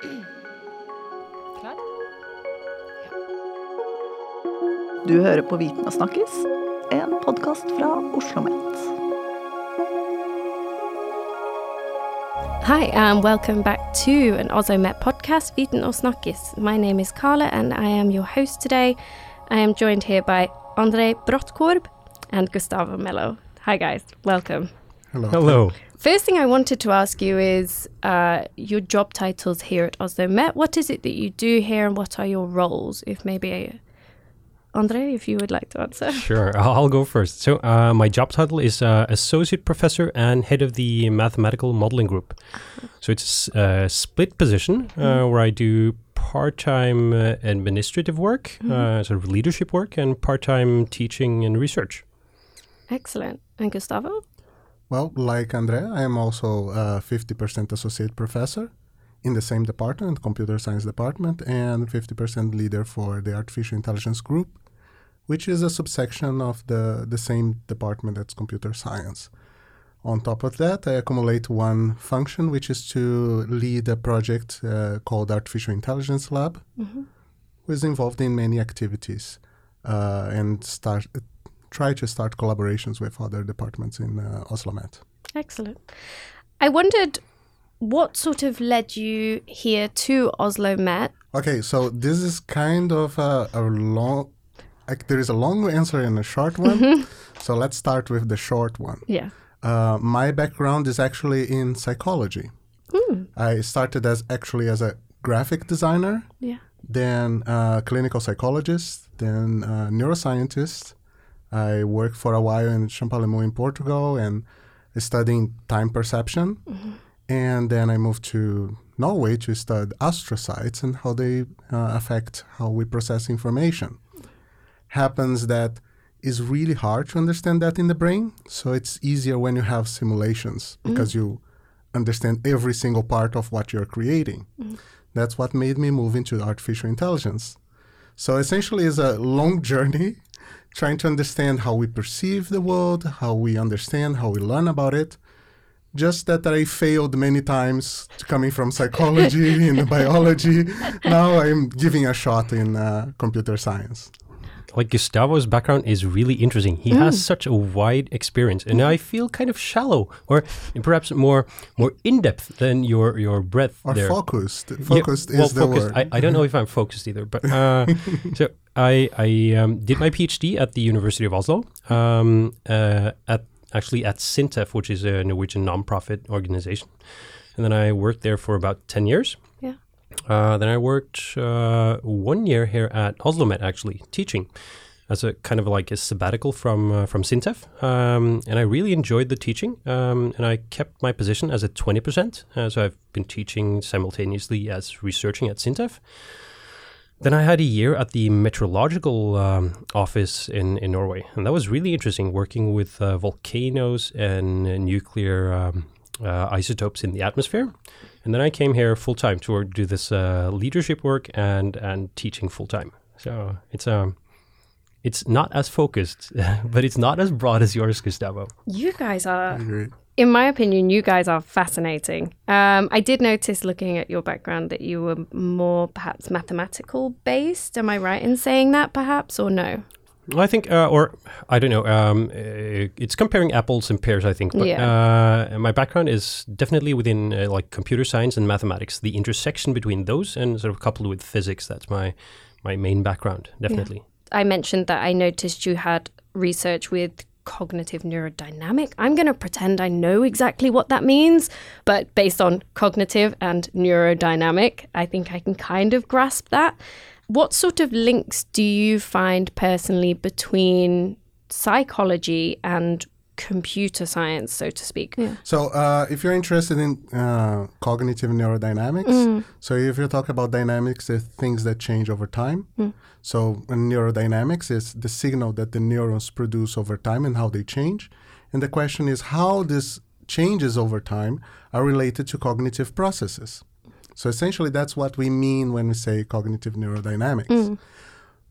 Klar? Du hører på Viten og snakkes, en podkast fra Oslo OsloMet. Hi, and welcome back to an OzoMet Met podcast, Viten og snakkes. My name is Carla, and I am your host today. I am joined here by Andre Brottkorb and Gustavo Mello. Hi, guys. Welcome. Hello. Hello. First thing I wanted to ask you is uh, your job titles here at Oslo Met. What is it that you do here, and what are your roles? If maybe Andre, if you would like to answer. Sure, I'll, go first. So, uh, my job title is uh, associate professor and head of the mathematical modeling group. So it's a split position uh, where I do part-time uh, administrative work, uh, sort of leadership work, and part-time teaching and research. Excellent. And Gustavo? Well, like Andrea, I am also a 50% associate professor in the same department, computer science department, and 50% leader for the artificial intelligence group, which is a subsection of the, the same department that's computer science. On top of that, I accumulate one function, which is to lead a project uh, called Artificial Intelligence Lab, who is involved in many activities uh, and start try to start collaborations with other departments in uh, OsloMet. Excellent. I wondered what sort of led you here to Oslo Met. Okay, so this is kind of a, a long. Like, there is a long answer and a short one. so let's start with the short one. Yeah. Uh, my background is actually in psychology. I started as actually as a graphic designer, Yeah. then uh, clinical psychologist, then uh, neuroscientist. I worked for a while in Champalimaud in Portugal and studying time perception. Mm-hmm. And then I moved to Norway to study astrocytes and how they uh, affect how we process information. Happens that is really hard to understand that in the brain, so it's easier when you have simulations mm-hmm. because you understand every single part of what you're creating. Mm-hmm. That's what made me move into artificial intelligence. So essentially, it's a long journey trying to understand how we perceive the world, how we understand, how we learn about it. Just that I failed many times coming from psychology and biology. Now I'm giving a shot in uh, computer science. Like Gustavo's background is really interesting. He has such a wide experience, and I feel kind of shallow, or perhaps more more in depth than your your breadth Or there. focused. Yeah, Focused well, is the focused. word. I, I don't know if I'm focused either, but uh, so I I um, did my PhD at the University of Oslo, um, uh, at actually at Sintef, which is a Norwegian non-profit organization, and then I worked there for about ten years. Uh, then I worked uh, one year here at OsloMet, actually teaching as a kind of like a sabbatical from uh, from Sintef, um, and I really enjoyed the teaching. Um, and I kept my position as a twenty percent. Uh, so I've been teaching simultaneously as researching at Sintef. Then I had a year at the meteorological um, office in, in Norway, and that was really interesting working with uh, volcanoes and uh, nuclear um, uh, isotopes in the atmosphere. And then I came here full time to work- do this uh, leadership work and and teaching full time. So it's um it's not as focused, but it's not as broad as yours, Gustavo. You guys are, agree. in my opinion, you guys are fascinating. Um, I did notice looking at your background that you were more perhaps mathematical based. Am I right in saying that, perhaps, or no? I think, uh, or I don't know. Um, uh, it's comparing apples and pears, I think. But uh, my background is definitely within uh, like computer science and mathematics. The intersection between those and sort of coupled with physics. That's my my main background, definitely. I mentioned that I noticed you had research with cognitive neurodynamic. I'm going to pretend I know exactly what that means, but based on cognitive and neurodynamic, I think I can kind of grasp that. What sort of links do you find personally between psychology and computer science, so to speak? So, uh, if you're interested in uh, cognitive neurodynamics, so if you talk about dynamics, the things that change over time. So, in neurodynamics is the signal that the neurons produce over time and how they change. And the question is how these changes over time are related to cognitive processes. So, essentially, that's what we mean when we say cognitive neurodynamics. Mm.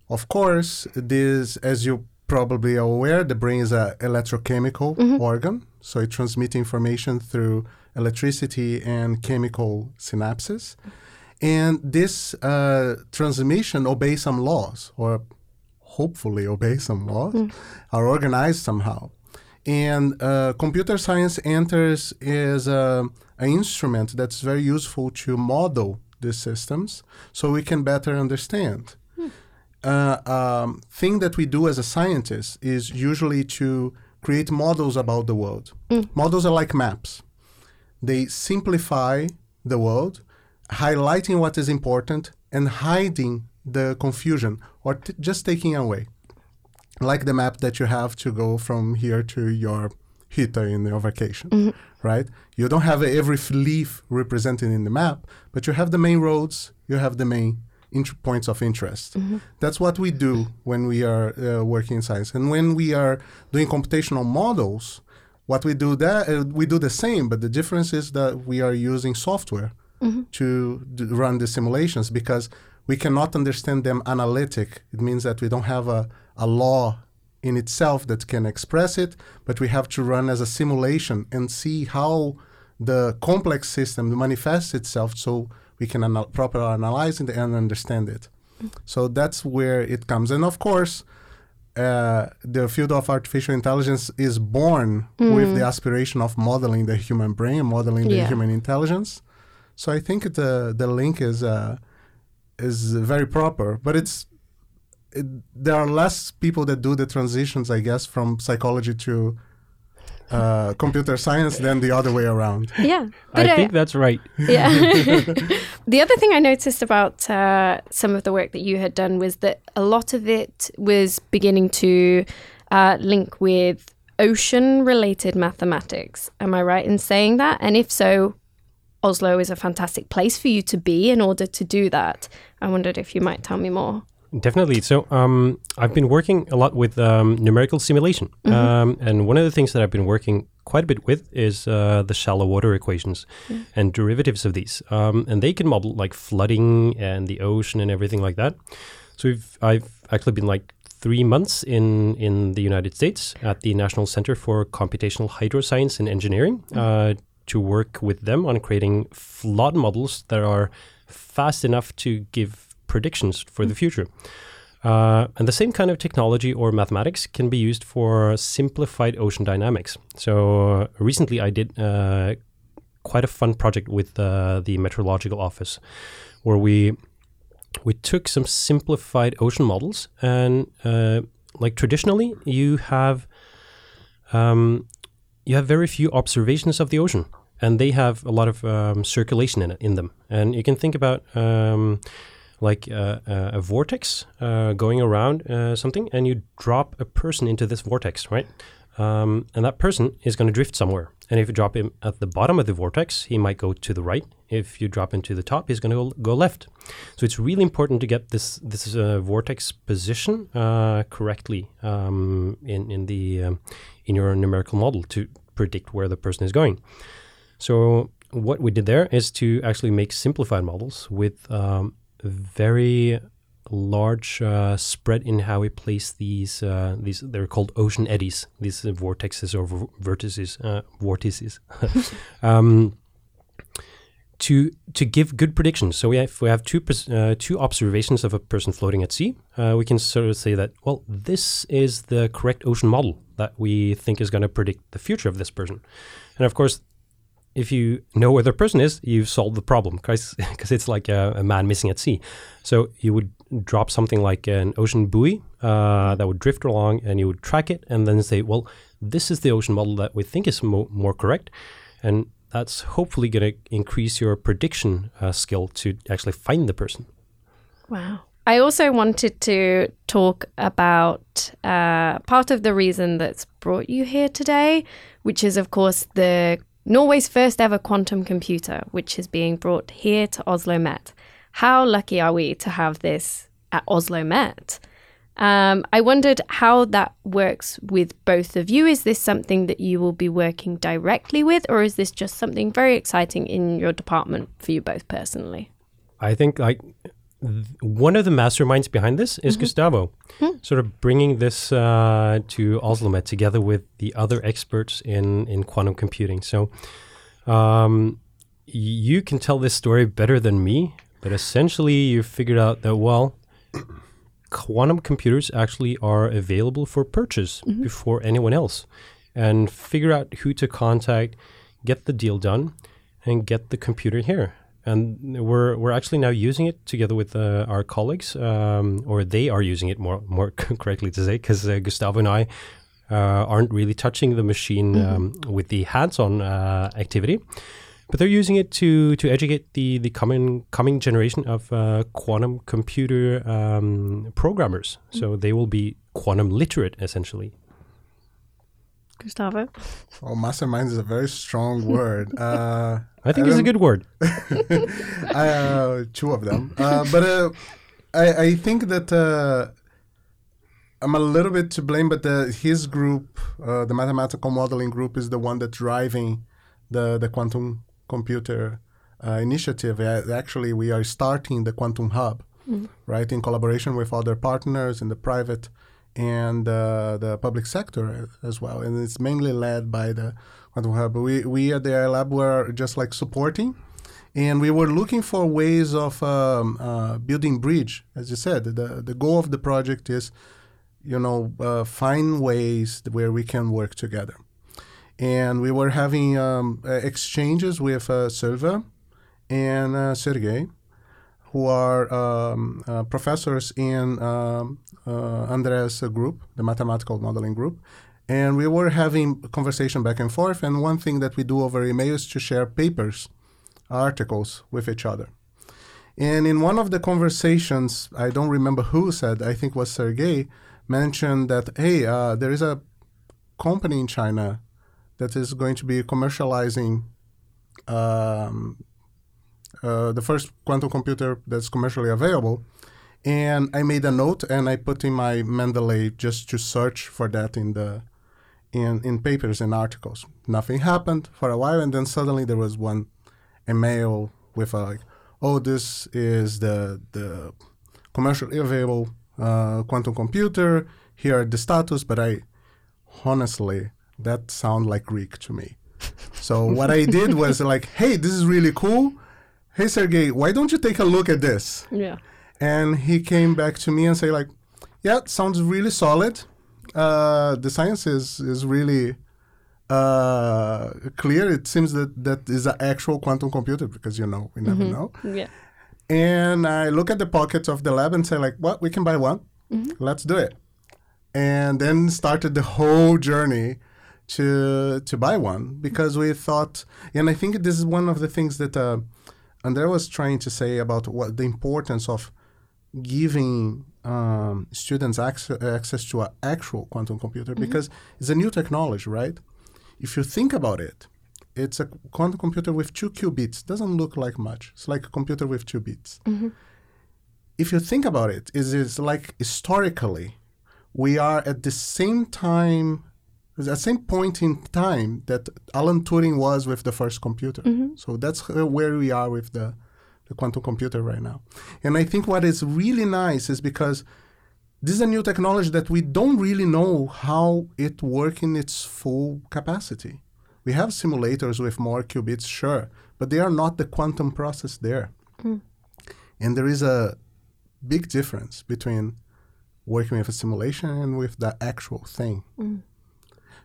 Of course, this, as you probably are aware, the brain is an electrochemical mm-hmm. organ, so it transmits information through electricity and chemical synapses. And this uh, transmission obeys some laws, or hopefully obey some laws, mm. are organized somehow. And uh, computer science enters as a, an instrument that's very useful to model these systems so we can better understand. Uh, um, thing that we do as a scientist is usually to create models about the world. Models are like maps. They simplify the world, highlighting what is important and hiding the confusion or t- just taking away. Like the map that you have to go from here to your hita in your vacation, right? You don't have every leaf represented in the map, but you have the main roads, you have the main int- points of interest. That's what we do when we are uh, working in science. And when we are doing computational models, what we do that uh, we do the same, but the difference is that we are using software to d- run the simulations because we cannot understand them analytic. It means that we don't have a, a law in itself that can express it, but we have to run as a simulation and see how the complex system manifests itself so we can anal- properly analyze it and understand it. So that's where it comes. And of course, uh, the field of artificial intelligence is born with the aspiration of modeling the human brain, modeling the Yeah. human intelligence. So I think the the link is uh, is very proper, but it's it, there are less people that do the transitions, I guess, from psychology to uh, computer science than the other way around. Yeah. I But think that's right. Yeah. the other thing I noticed about uh, some of the work that you had done was that a lot of it was beginning to uh, link with ocean related mathematics. Am I right in saying that? And if so, Oslo is a fantastic place for you to be in order to do that. I wondered if you might tell me more. Definitely. So um, I've been working a lot with um, numerical simulation, um, and one of the things that I've been working quite a bit with is uh, the shallow water equations and derivatives of these, um, and they can model like flooding and the ocean and everything like that. So we've, I've actually been like three months in in the United States at the National Center for Computational Hydroscience and Engineering uh, to work with them on creating flood models that are fast enough to give predictions for the future. Uh, and the same kind of technology or mathematics can be used for simplified ocean dynamics. So uh, recently I did uh, quite a fun project with uh, the Meteorological Office where we we took some simplified ocean models and uh, like traditionally you have um, you have very few observations of the ocean and they have a lot of um, circulation in it in them. And you can think about um, like uh, uh, a vortex uh, going around uh, something and you drop a person into this vortex right? Um, and that person is going to drift somewhere. And if you drop him at the bottom of the vortex he might go to the right. If you drop him to the top he's going to go, go left. So it's really important to get this this uh, vortex position uh, correctly um, in in the um, in your numerical model to predict where the person is going. So what we did there is to actually make simplified models with um, very large uh, spread in how we place these uh, these they're called ocean eddies these uh, vortexes or vertices uh, vortices um, to to give good predictions. So we have, if we have two uh, two observations of a person floating at sea. Uh, we can sort of say that well, this is the correct ocean model that we think is going to predict the future of this person. And of course, if you know where the person is, you've solved the problem because it's like a, a man missing at sea. So you would drop something like an ocean buoy uh, that would drift along, and you would track it, and then say, well, this is the ocean model that we think is mo- more correct, and that's hopefully going to increase your prediction uh, skill to actually find the person. Wow. I also wanted to talk about uh, part of the reason that's brought you here today, which is, of course, the Norway's first ever quantum computer, which is being brought here to Oslo Met. How lucky are we to have this at Oslo Met? Um, I wondered how that works with both of you. Is this something that you will be working directly with, or is this just something very exciting in your department for you both personally? I think like th- one of the masterminds behind this is Gustavo, sort of bringing this uh, to Oslomet together with the other experts in in quantum computing. So um, you can tell this story better than me, But essentially, you figured out that, well, quantum computers actually are available for purchase before anyone else and figure out who to contact, get the deal done, and get the computer here. And we're, we're actually now using it together with uh, our colleagues, um, or they are using it more, more correctly to say, because uh, Gustavo and I uh, aren't really touching the machine um, with the hands-on uh, activity, but they're using it to to educate the the coming coming generation of uh, quantum computer um, programmers. So they will be quantum literate essentially. Gustavo? Oh, mastermind is a very strong word. Uh, I think I it's a good word. uh, two of them. Uh, but uh, I, I think that uh, I'm a little bit to blame, but the, his group, uh, the mathematical modeling group, is the one that's driving the, the quantum computer uh, initiative. Uh, actually, we are starting the Quantum Hub, right, in collaboration with other partners in the private and uh, the public sector as well. And it's mainly led by the Quantum Hub. We, we at the AI Lab were just like supporting and we were looking for ways of um, uh, building bridge as you said the, the goal of the project is you know uh, find ways where we can work together and we were having um, exchanges with uh, Sølve and uh, Sergey who are um, uh, professors in um, uh, Andres' group, the mathematical modeling group. And we were having conversation back and forth. And one thing that we do over email is to share papers articles with each other. And in one of the conversations, I don't remember who said, I think was Sergey, mentioned that, hey, uh, there is a company in China that is going to be commercializing um, uh, the first quantum computer that's commercially available. And I made a note and I put in my Mendeley just to search for that in the in, in papers and articles. Nothing happened for a while, and then suddenly there was one email with a like, oh, this is the the commercially available uh, quantum computer. Here are the status. But I honestly, that sound like Greek to me. So what I did was like, hey, this is really cool. Hey Sergey, why don't you take a look at this? Yeah. and he came back to me and say like yeah sounds really solid. Uh, the science is is really uh, clear. It seems that that is an actual quantum computer because you know we never know. Yeah. and i look at the pockets of the lab and say like what we can buy one. Let's do it. And then started the whole journey to to buy one because we thought and i think this is one of the things that uh, Andre was trying to say about what the importance of giving um, students access, access to an actual quantum computer because it's a new technology, right? If you think about it, it's a quantum computer with two qubits. Doesn't look like much. It's like a computer with two bits. If you think about it, is it's like historically, we are at the same time, at the same point in time that Alan Turing was with the first computer. Mm-hmm. So that's where we are with the the quantum computer right now. And I think what is really nice is because this is a new technology that we don't really know how it works in its full capacity. We have simulators with more qubits, sure, but they are not the quantum process there. Mm. And there is a big difference between working with a simulation and with the actual thing. Mm.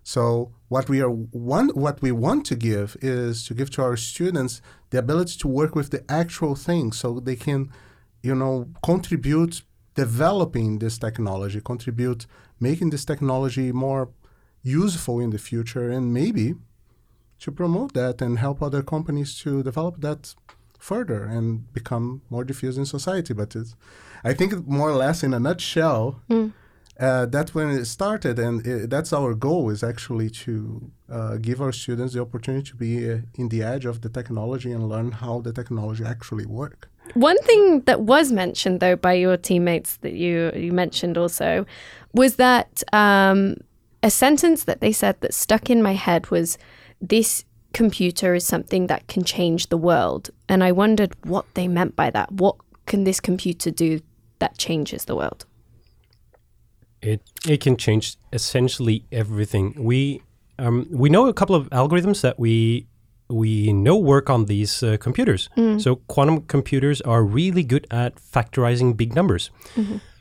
So what we are want what we want to give is to give to our students the ability to work with the actual thing so they can, you know, contribute developing this technology, contribute making this technology more useful in the future and maybe to promote that and help other companies to develop that further and become more diffused in society. But it's, I think more or less in a nutshell, mm. Uh, that's when it started, and i that's our goal is actually to uh, give our students the opportunity to be uh, in the edge of the technology and learn how the technology actually work. One thing that was mentioned, though, by your teammates that you you mentioned also, was that um, a sentence that they said that stuck in my head was, "This computer is something that can change the world," and I wondered what they meant by that. What can this computer do that changes the world? It it can change essentially everything. We um, we know a couple of algorithms that we we know work on these uh, computers. So quantum computers are really good at factorizing big numbers.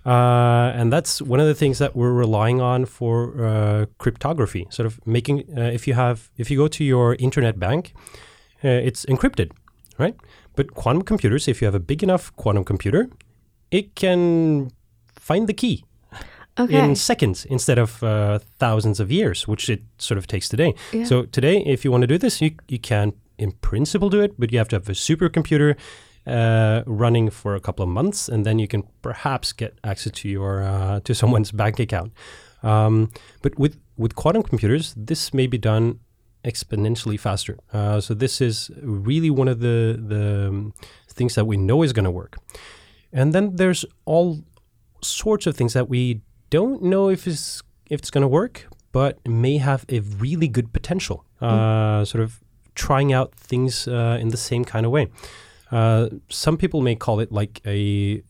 Uh, and that's one of the things that we're relying on for uh, cryptography. Sort of making uh, if you have if you go to your internet bank, uh, it's encrypted, right? But quantum computers, if you have a big enough quantum computer, it can find the key Okay. in seconds instead of uh, thousands of years, which it sort of takes today. Yeah. So today, if you want to do this, you you can in principle do it, but you have to have a supercomputer uh, running for a couple of months, and then you can perhaps get access to your uh, to someone's bank account. Um, but with with quantum computers, this may be done exponentially faster. Uh, so this is really one of the the um, things that we know is going to work. And then there's all sorts of things that we don't know if it's if it's going to work, but may have a really good potential. Uh, Sort of trying out things uh, in the same kind of way. Uh, some people may call it like a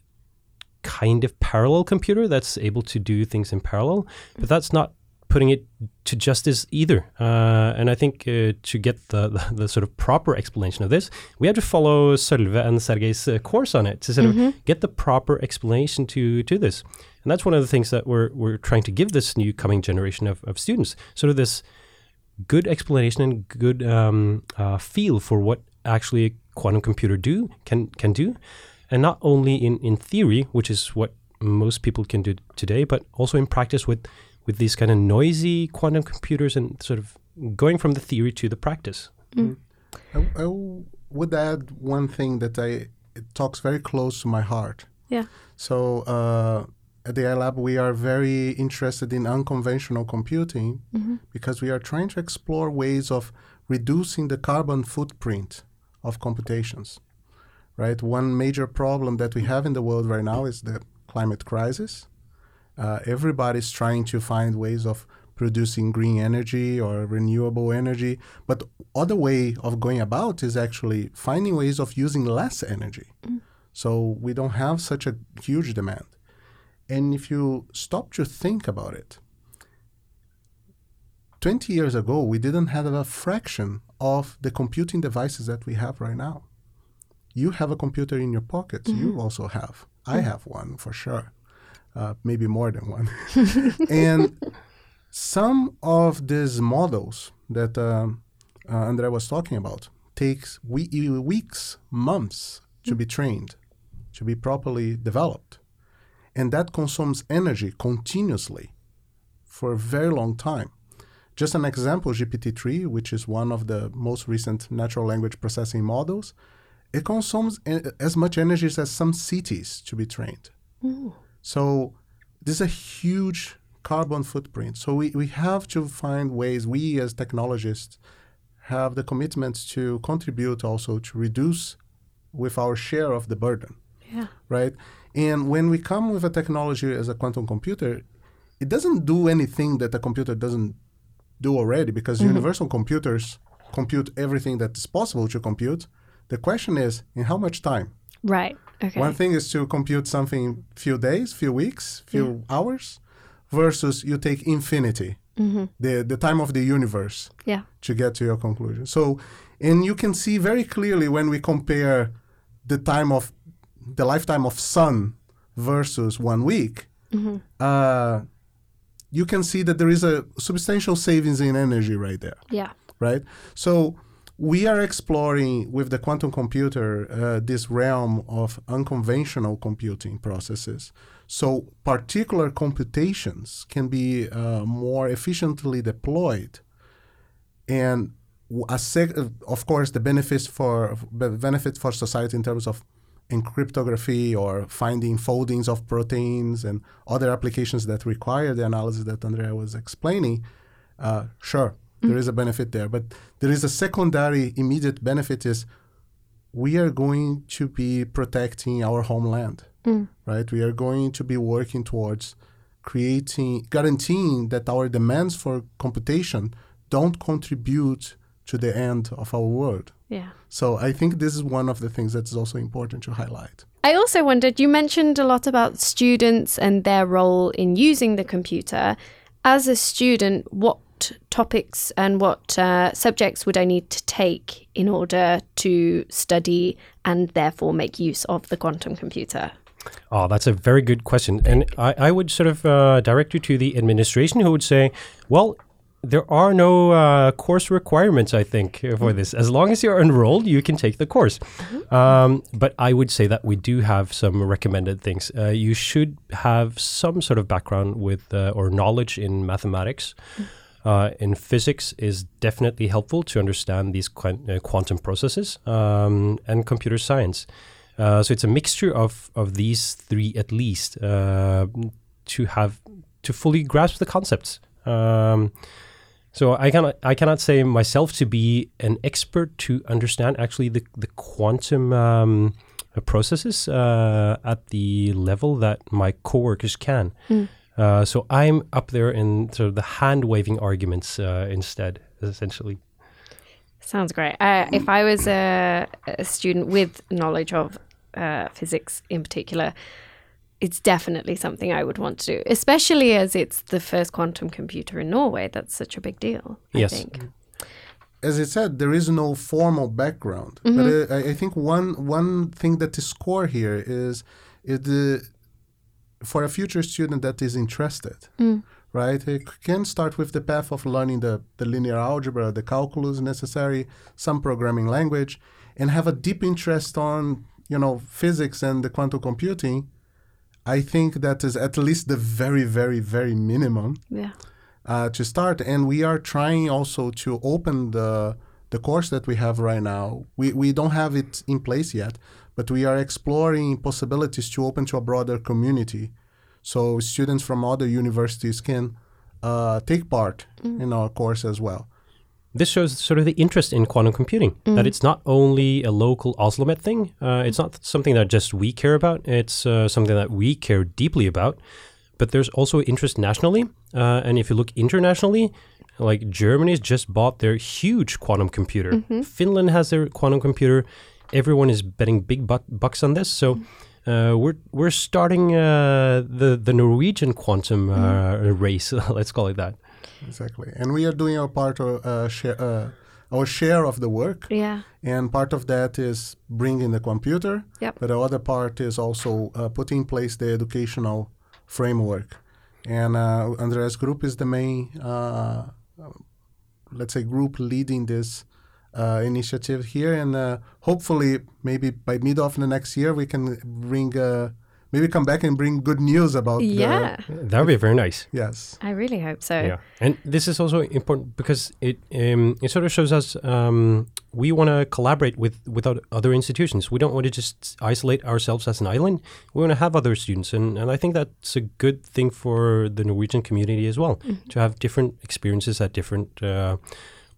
kind of parallel computer that's able to do things in parallel, but that's not putting it to justice either. Uh, and I think uh, to get the, the, the sort of proper explanation of this, we have to follow Sølve and Sergei's uh, course on it to sort of get the proper explanation to to this. And that's one of the things that we're we're trying to give this new coming generation of, of students, sort of this good explanation and good um, uh, feel for what actually a quantum computer do can can do, and not only in in theory, which is what most people can do today, but also in practice with with these kind of noisy quantum computers and sort of going from the theory to the practice. Mm. Mm. I, I would add one thing that I it talks very close to my heart. Yeah. So uh, at the AI Lab, we are very interested in unconventional computing mm-hmm. because we are trying to explore ways of reducing the carbon footprint of computations. Right. One major problem that we have in the world right now is the climate crisis. Uh, everybody's trying to find ways of producing green energy or renewable energy, but other way of going about is actually finding ways of using less energy. Mm. So we don't have such a huge demand. And if you stop to think about it, 20 years ago, we didn't have a fraction of the computing devices that we have right now. You have a computer in your pocket. You mm-hmm. also have. I mm. have one for sure. Uh, maybe more than one. and some of these models that um, uh, Andre was talking about takes we- weeks, months to be trained, to be properly developed. And that consumes energy continuously for a very long time. Just an example, GPT-3, which is one of the most recent natural language processing models, it consumes e- as much energy as some cities to be trained. So this is a huge carbon footprint. So we, we have to find ways, we as technologists have the commitment to contribute also to reduce with our share of the burden Yeah. right? And when we come with a technology as a quantum computer, it doesn't do anything that a computer doesn't do already because mm-hmm. universal computers compute everything that is possible to compute. The question is, in how much time? Right. Okay. One thing is to compute something few days, few weeks, few hours, versus you take infinity, the the time of the universe yeah. to get to your conclusion. So, and you can see very clearly when we compare the time of the lifetime of sun versus one week, uh, you can see that there is a substantial savings in energy right there Yeah. right? So we are exploring with the quantum computer uh, this realm of unconventional computing processes. So particular computations can be uh, more efficiently deployed, and sec- of course the benefits for the benefits for society in terms of encryptography or finding foldings of proteins and other applications that require the analysis that Andrea was explaining. Uh, sure, Mm. there is a benefit there, but there is a secondary immediate benefit is we are going to be protecting our homeland, mm. right? We are going to be working towards creating, guaranteeing that our demands for computation don't contribute to the end of our world. Yeah. So I think this is one of the things that is also important to highlight. I also wondered, you mentioned a lot about students and their role in using the computer. As a student, what topics and what uh, subjects would I need to take in order to study and therefore make use of the quantum computer? Oh, that's a very good question. And I, I would sort of uh, direct you to the administration who would say, well, there are no uh, course requirements, I think, for this. As long as you're enrolled, you can take the course. Um, but I would say that we do have some recommended things. Uh, you should have some sort of background with uh, or knowledge in mathematics. Uh, in physics is definitely helpful to understand these quan- uh, quantum processes um, and computer science. Uh, so it's a mixture of of these three at least uh, to have to fully grasp the concepts. Um, so I cannot I cannot say myself to be an expert to understand actually the the quantum um, processes uh, at the level that my coworkers can. Uh, so I'm up there in sort of the hand waving arguments uh, instead, essentially. Sounds great. Uh, if I was a, a student with knowledge of uh, physics in particular, it's definitely something I would want to do, especially as it's the first quantum computer in Norway. That's such a big deal, I Yes. think. as I said, there is no formal background. But I, I think one one thing that is core here is is the for a future student that is interested, right? It can start with the path of learning the, the linear algebra, the calculus necessary, some programming language, and have a deep interest on you know physics and the quantum computing. I think that is at least the very, very, very minimum Yeah. uh, to start. And we are trying also to open the the course that we have right now. We we don't have it in place yet, but we are exploring possibilities to open to a broader community, so students from other universities can uh, take part in our course as well. This shows sort of the interest in quantum computing. That it's not only a local Oslomet thing. Uh, it's not something that just we care about. It's uh, something that we care deeply about. But there's also interest nationally. Uh, and if you look internationally, like Germany's just bought their huge quantum computer. Finland has their quantum computer. Everyone is betting big buck- bucks on this. So uh, we're we're starting uh, the the Norwegian quantum uh, race. Let's call it that. Exactly, and we are doing our part of uh, share, uh, our share of the work. Yeah. And part of that is bringing the computer, Yep. but the other part is also uh, putting in place the educational framework. And uh, Andreas Group is the main, uh, let's say, group leading this uh, initiative here. And uh, hopefully, maybe by mid of the next year, we can bring, uh, maybe come back and bring good news about. the- Yeah. That would be very nice. yes. I really hope so. Yeah, and this is also important because it um, it sort of shows us um, we want to collaborate with with other institutions. We don't want to just isolate ourselves as an island. We want to have other students, and, and I think that's a good thing for the Norwegian community as well to have different experiences at different uh,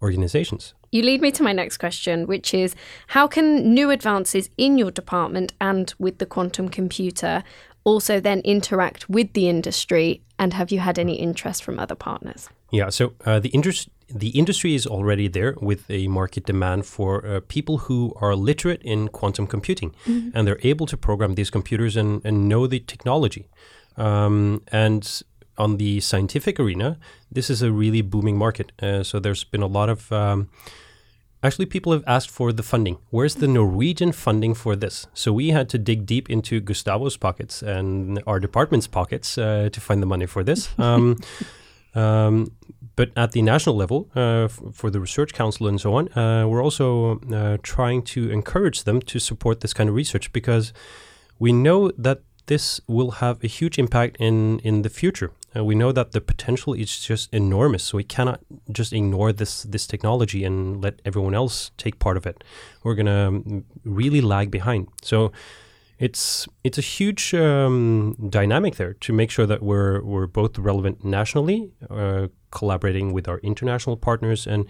organizations. You lead me to my next question, which is how can new advances in your department and with the quantum computer also then interact with the industry? And have you had any interest from other partners? Yeah, so uh, the industry the industry is already there with a market demand for uh, people who are literate in quantum computing, and they're able to program these computers and, and know the technology. Um, and on the scientific arena, this is a really booming market. Uh, so there's been a lot of um, Actually, people have asked for the funding. Where's the Norwegian funding for this? So we had to dig deep into Gustavo's pockets and our department's pockets uh, to find the money for this. Um, um, but at the national level, uh, f- for the Research Council and so on, uh, we're also uh, trying to encourage them to support this kind of research because we know that this will have a huge impact in, in the future. Uh, we know that the potential is just enormous, so we cannot just ignore this this technology and let everyone else take part of it. We're gonna really lag behind. So it's it's a huge um, dynamic there to make sure that we're we're both relevant nationally, uh, collaborating with our international partners, and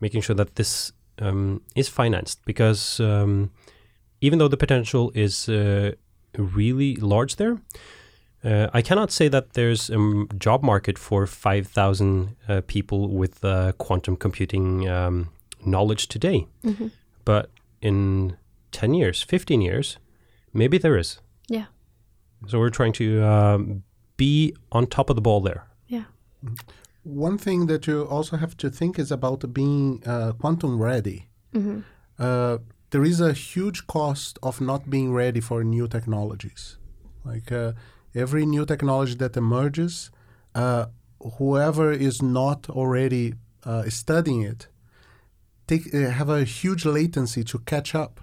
making sure that this um, is financed. Because um, even though the potential is uh, really large there, uh, I cannot say that there's a job market for 5,000 uh, people with uh, quantum computing um, knowledge today. But in 10 years, 15 years, maybe there is. Yeah. So we're trying to um, be on top of the ball there. Yeah. one thing that you also have to think is about being uh, quantum ready. Uh, there is a huge cost of not being ready for new technologies. Like uh, every new technology that emerges, uh, whoever is not already uh, studying it, take uh, have a huge latency to catch up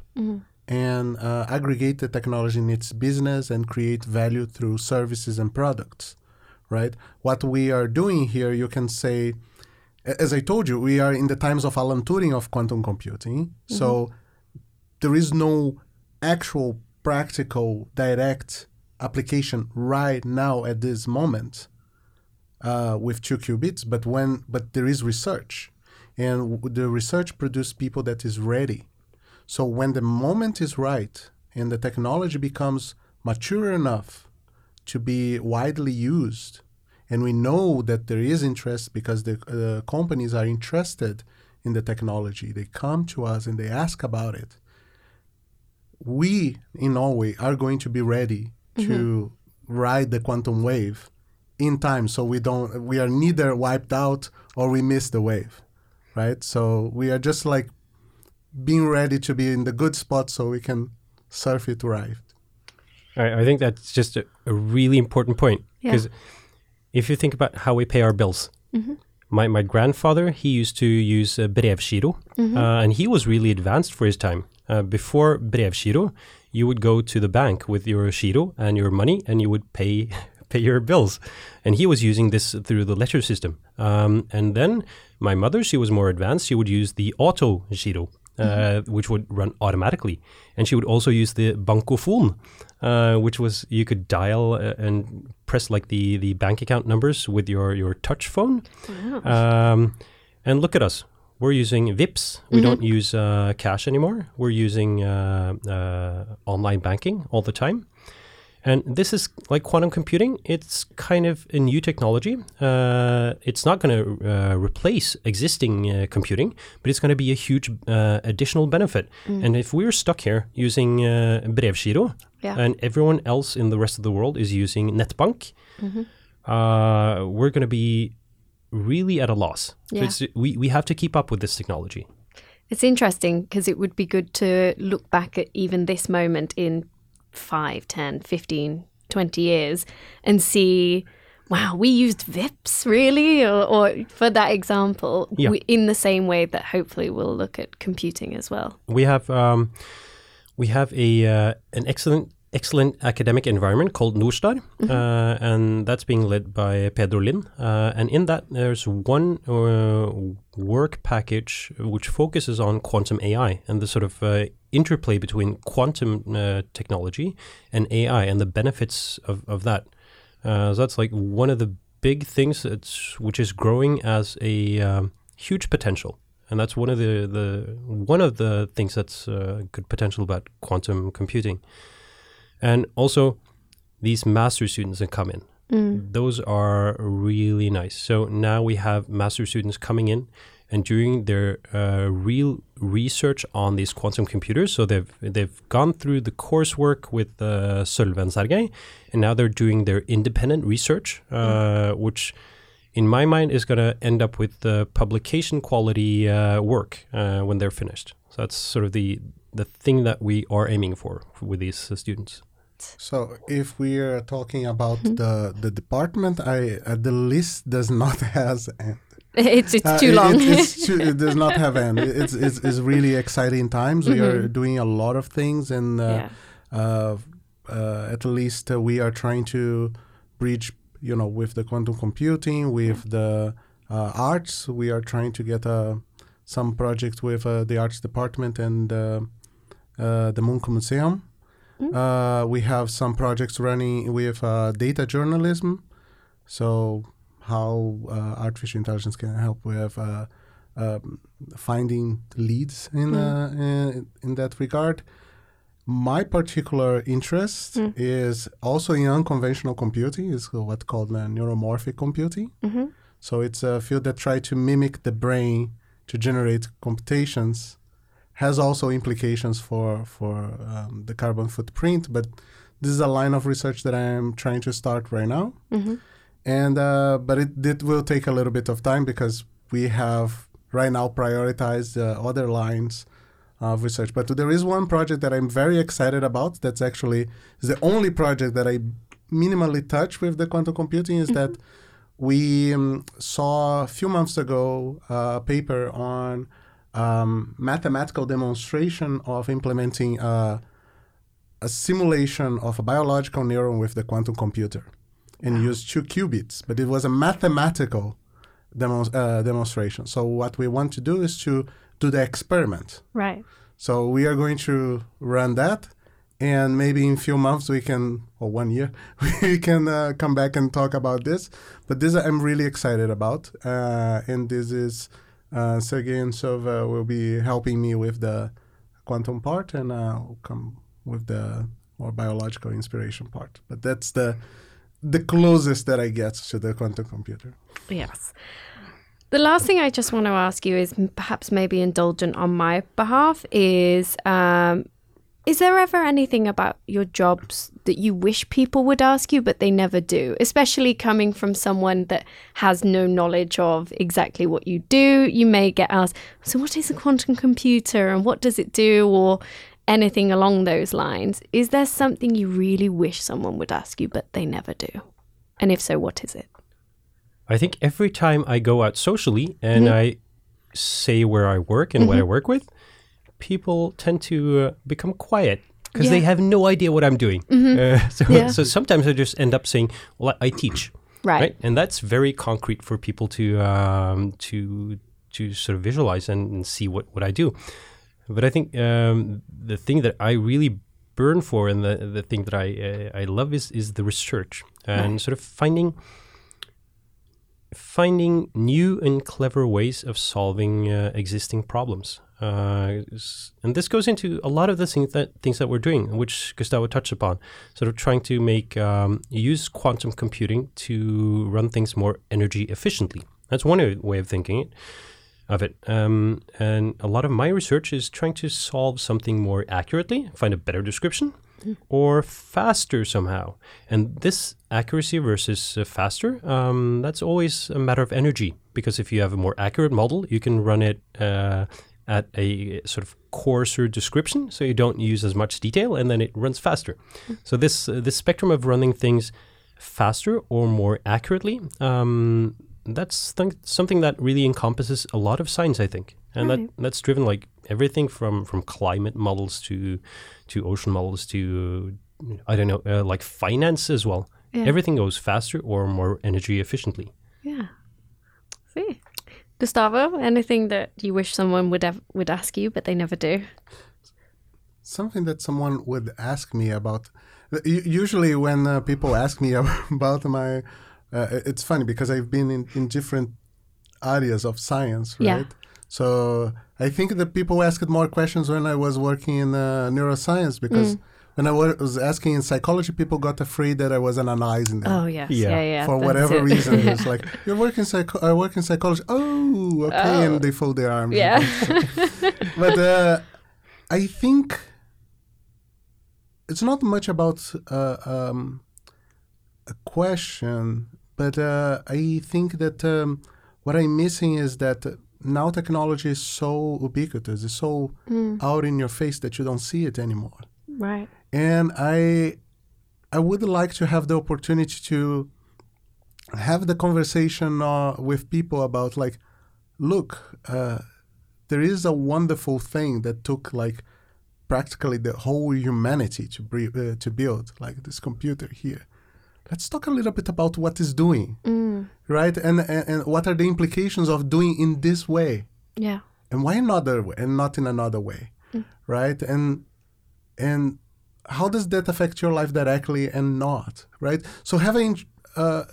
and uh, aggregate the technology in its business and create value through services and products. Right? What we are doing here, you can say, as I told you, we are in the times of Alan Turing of quantum computing. So there is no actual practical direct application right now at this moment uh, with two qubits but when but there is research. And the research produces people that is ready. So when the moment is right and the technology becomes mature enough to be widely used and we know that there is interest because the uh, companies are interested in the technology they come to us and they ask about it we in Norway are going to be ready to ride the quantum wave in time so we don't we are neither wiped out or we miss the wave right? So we are just like being ready to be in the good spot so we can surf it right. I, I think that's just a, a really important point Yeah. because if you think about how we pay our bills, my, my grandfather he used to use uh, brevgiro, uh, and he was really advanced for his time. Uh, before brevgiro, you would go to the bank with your giro and your money, and you would pay pay your bills. And he was using this through the letter system. Um, and then my mother, she was more advanced. She would use the auto giro, uh, which would run automatically. And she would also use the bankofon, uh, which was you could dial uh, and press like the, the bank account numbers with your, your touch phone. Um, and look at us. We're using Vipps. We don't use uh, cash anymore. We're using uh, uh, online banking all the time. And this is like quantum computing. It's kind of a new technology. Uh, it's not going to uh, replace existing uh, computing, but it's going to be a huge uh, additional benefit. And if we're stuck here using uh, brevgiro, Yeah. and everyone else in the rest of the world is using netbank, uh, we're going to be really at a loss. Yeah. it's, we, we have to keep up with this technology. It's interesting because it would be good to look back at even this moment in 5, 10, 15, 20 years and see, wow, we used Vipps, really? Or, or for that example, Yeah. we, in the same way that hopefully we'll look at computing as well. we have um, we have a uh, an excellent excellent academic environment called NordSTAR, uh, and that's being led by Pedro Lind. Uh, and in that, there's one uh, work package which focuses on quantum AI and the sort of uh, interplay between quantum uh, technology and AI and the benefits of, of that. Uh, so that's like one of the big things that's which is growing as a um, huge potential, and that's one of the, the one of the things that's uh, good potential about quantum computing. And also, these master students that come in, those are really nice. So now we have master students coming in and doing their uh, real research on these quantum computers. So they've they've gone through the coursework with uh, Sølve and Sergey, and now they're doing their independent research, uh, which in my mind is going to end up with the publication quality uh, work uh, when they're finished. So that's sort of the the thing that we are aiming for with these uh, So if we are talking about the the department, I uh, the list does not has end. It's, it's Uh, too long. It, it's too, it does not have end. It's it's, it's really exciting times. We are doing a lot of things, and uh, yeah. uh, uh, at least uh, we are trying to bridge, you know, with the quantum computing, with the uh, arts. We are trying to get uh, some projects with uh, the arts department and uh, uh, the Munch Museum. Uh, we have some projects running with uh, data journalism. So how uh, artificial intelligence can help with uh, um, finding leads in, uh, in in that regard. My particular interest is also in unconventional computing. is what's called uh, neuromorphic computing. So it's a field that tries to mimic the brain to generate computations. Has also implications for for um, the carbon footprint, but this is a line of research that I am trying to start right now. and uh, but it, it will take a little bit of time because we have right now prioritized uh, other lines of research. But there is one project that I'm very excited about. That's actually the only project that I minimally touch with the quantum computing. Is that we um, saw a few months ago a paper on um, mathematical demonstration of implementing uh, a simulation of a biological neuron with the quantum computer and use two qubits, but it was a mathematical demo, uh, demonstration. So what we want to do is to do the experiment. Right. So we are going to run that, and maybe in a few months we can, or one year, we can uh, come back and talk about this. But this I'm really excited about, uh, and this is uh, Sergey and Sølve will be helping me with the quantum part, and I'll come with the more biological inspiration part. But that's the the closest that I get to the quantum computer. Yes. The last thing I just want to ask you is perhaps maybe indulgent on my behalf is um, is there ever anything about your jobs that you wish people would ask you but they never do? Especially coming from someone that has no knowledge of exactly what you do. You may get asked so what is a quantum computer and what does it do? or anything along those lines. Is there something you really wish someone would ask you but they never do? And if so what is it? I think every time I go out socially and mm-hmm. I say where I work and what I mm-hmm. work with, people tend to uh, become quiet because they have no idea what I'm doing. Uh, so, Yeah. so sometimes I just end up saying, "Well, I teach," right, and that's very concrete for people to um, to to sort of visualize and, and see what what I do. But I think um, the thing that I really burn for and the the thing that I uh, I love is is the research and sort of finding finding new and clever ways of solving uh, existing problems. Uh, and this goes into a lot of the things that things that we're doing, which Gustavo touched upon. Sort of trying to make um, use quantum computing to run things more energy efficiently. That's one way of thinking it, of it. Um, and a lot of my research is trying to solve something more accurately, find a better description, or faster somehow. And this accuracy versus uh, faster, um, that's always a matter of energy. Because if you have a more accurate model, you can run it uh, at a sort of coarser description, so you don't use as much detail, and then it runs faster. So this uh, this spectrum of running things faster or more accurately, um, that's th- something that really encompasses a lot of science, I think, and Right. that that's driven like everything from from climate models to to ocean models to I don't know, uh, like finance as well. Yeah. Everything goes faster or more energy efficiently. Yeah. See. Gustavo, anything that you wish someone would ev- would ask you but they never do? Something that someone would ask me about. Usually, when uh, people ask me about my, uh, it's funny because I've been in, in different areas of science, right? Yeah. So I think that people asked more questions when I was working in uh, neuroscience because when I was asking in psychology, people got afraid that I was analyzing them. Oh yes, Yeah. yeah, yeah. for whatever it. reason. It's like you're working psycho- I work in psychology. Oh, okay, and they fold their arms. yeah, but uh, I think it's not much about uh, um, a question, but uh, I think that um, what I'm missing is that now technology is so ubiquitous, it's so out in your face that you don't see it anymore right. And I I would like to have the opportunity to have the conversation uh, with people about like, look, uh, there is a wonderful thing that took like practically the whole humanity to bre- uh, to build, like this computer here. Let's talk a little bit about what it's doing, right? And, and and what are the implications of doing in this way? Yeah, and why another way and not in another way right and and how does that affect your life directly and not right? So having uh,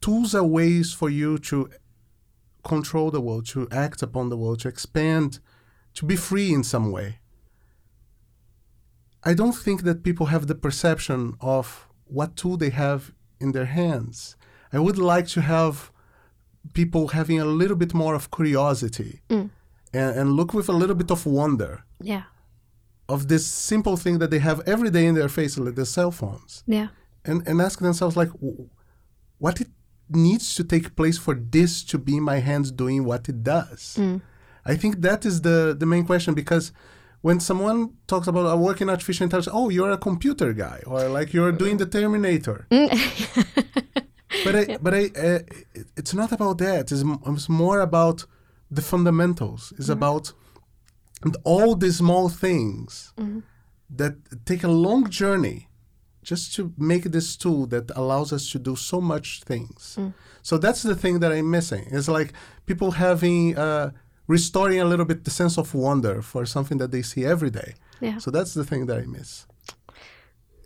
tools are ways for you to control the world to act upon the world to expand to be free in some way i don't think that people have the perception of what tool they have in their hands. I would like to have people having a little bit more of curiosity and, and look with a little bit of wonder. Yeah, of this simple thing that they have every day in their face, like their cell phones, yeah, and, and ask themselves like, "W- what it needs to take place for this to be my hands doing what it does. I think that is the the main question because when someone talks about uh, working artificial intelligence, oh, you're a computer guy, or like you're doing the Terminator. but I, but I, uh, it- it's not about that. It's, it's more about the fundamentals. It's about all these small things that take a long journey just to make this tool that allows us to do so much things. So that's the thing that I'm missing. It's like people having uh, restoring a little bit the sense of wonder for something that they see every day. Yeah. So that's the thing that I miss.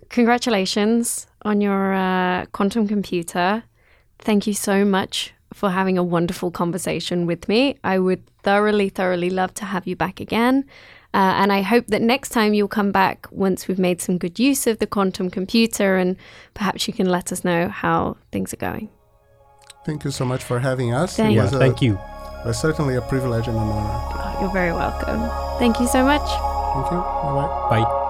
Congratulations on your uh, quantum computer. Thank you so much for having a wonderful conversation with me. I would thoroughly, thoroughly love to have you back again. Uh, and I hope that next time you'll come back once we've made some good use of the quantum computer and perhaps you can let us know how things are going. Thank you so much for having us. Thank Yeah, a- thank you. was certainly a privilege and an honor. Oh, you're very welcome. Thank you so much. Thank you. Bye bye. Bye.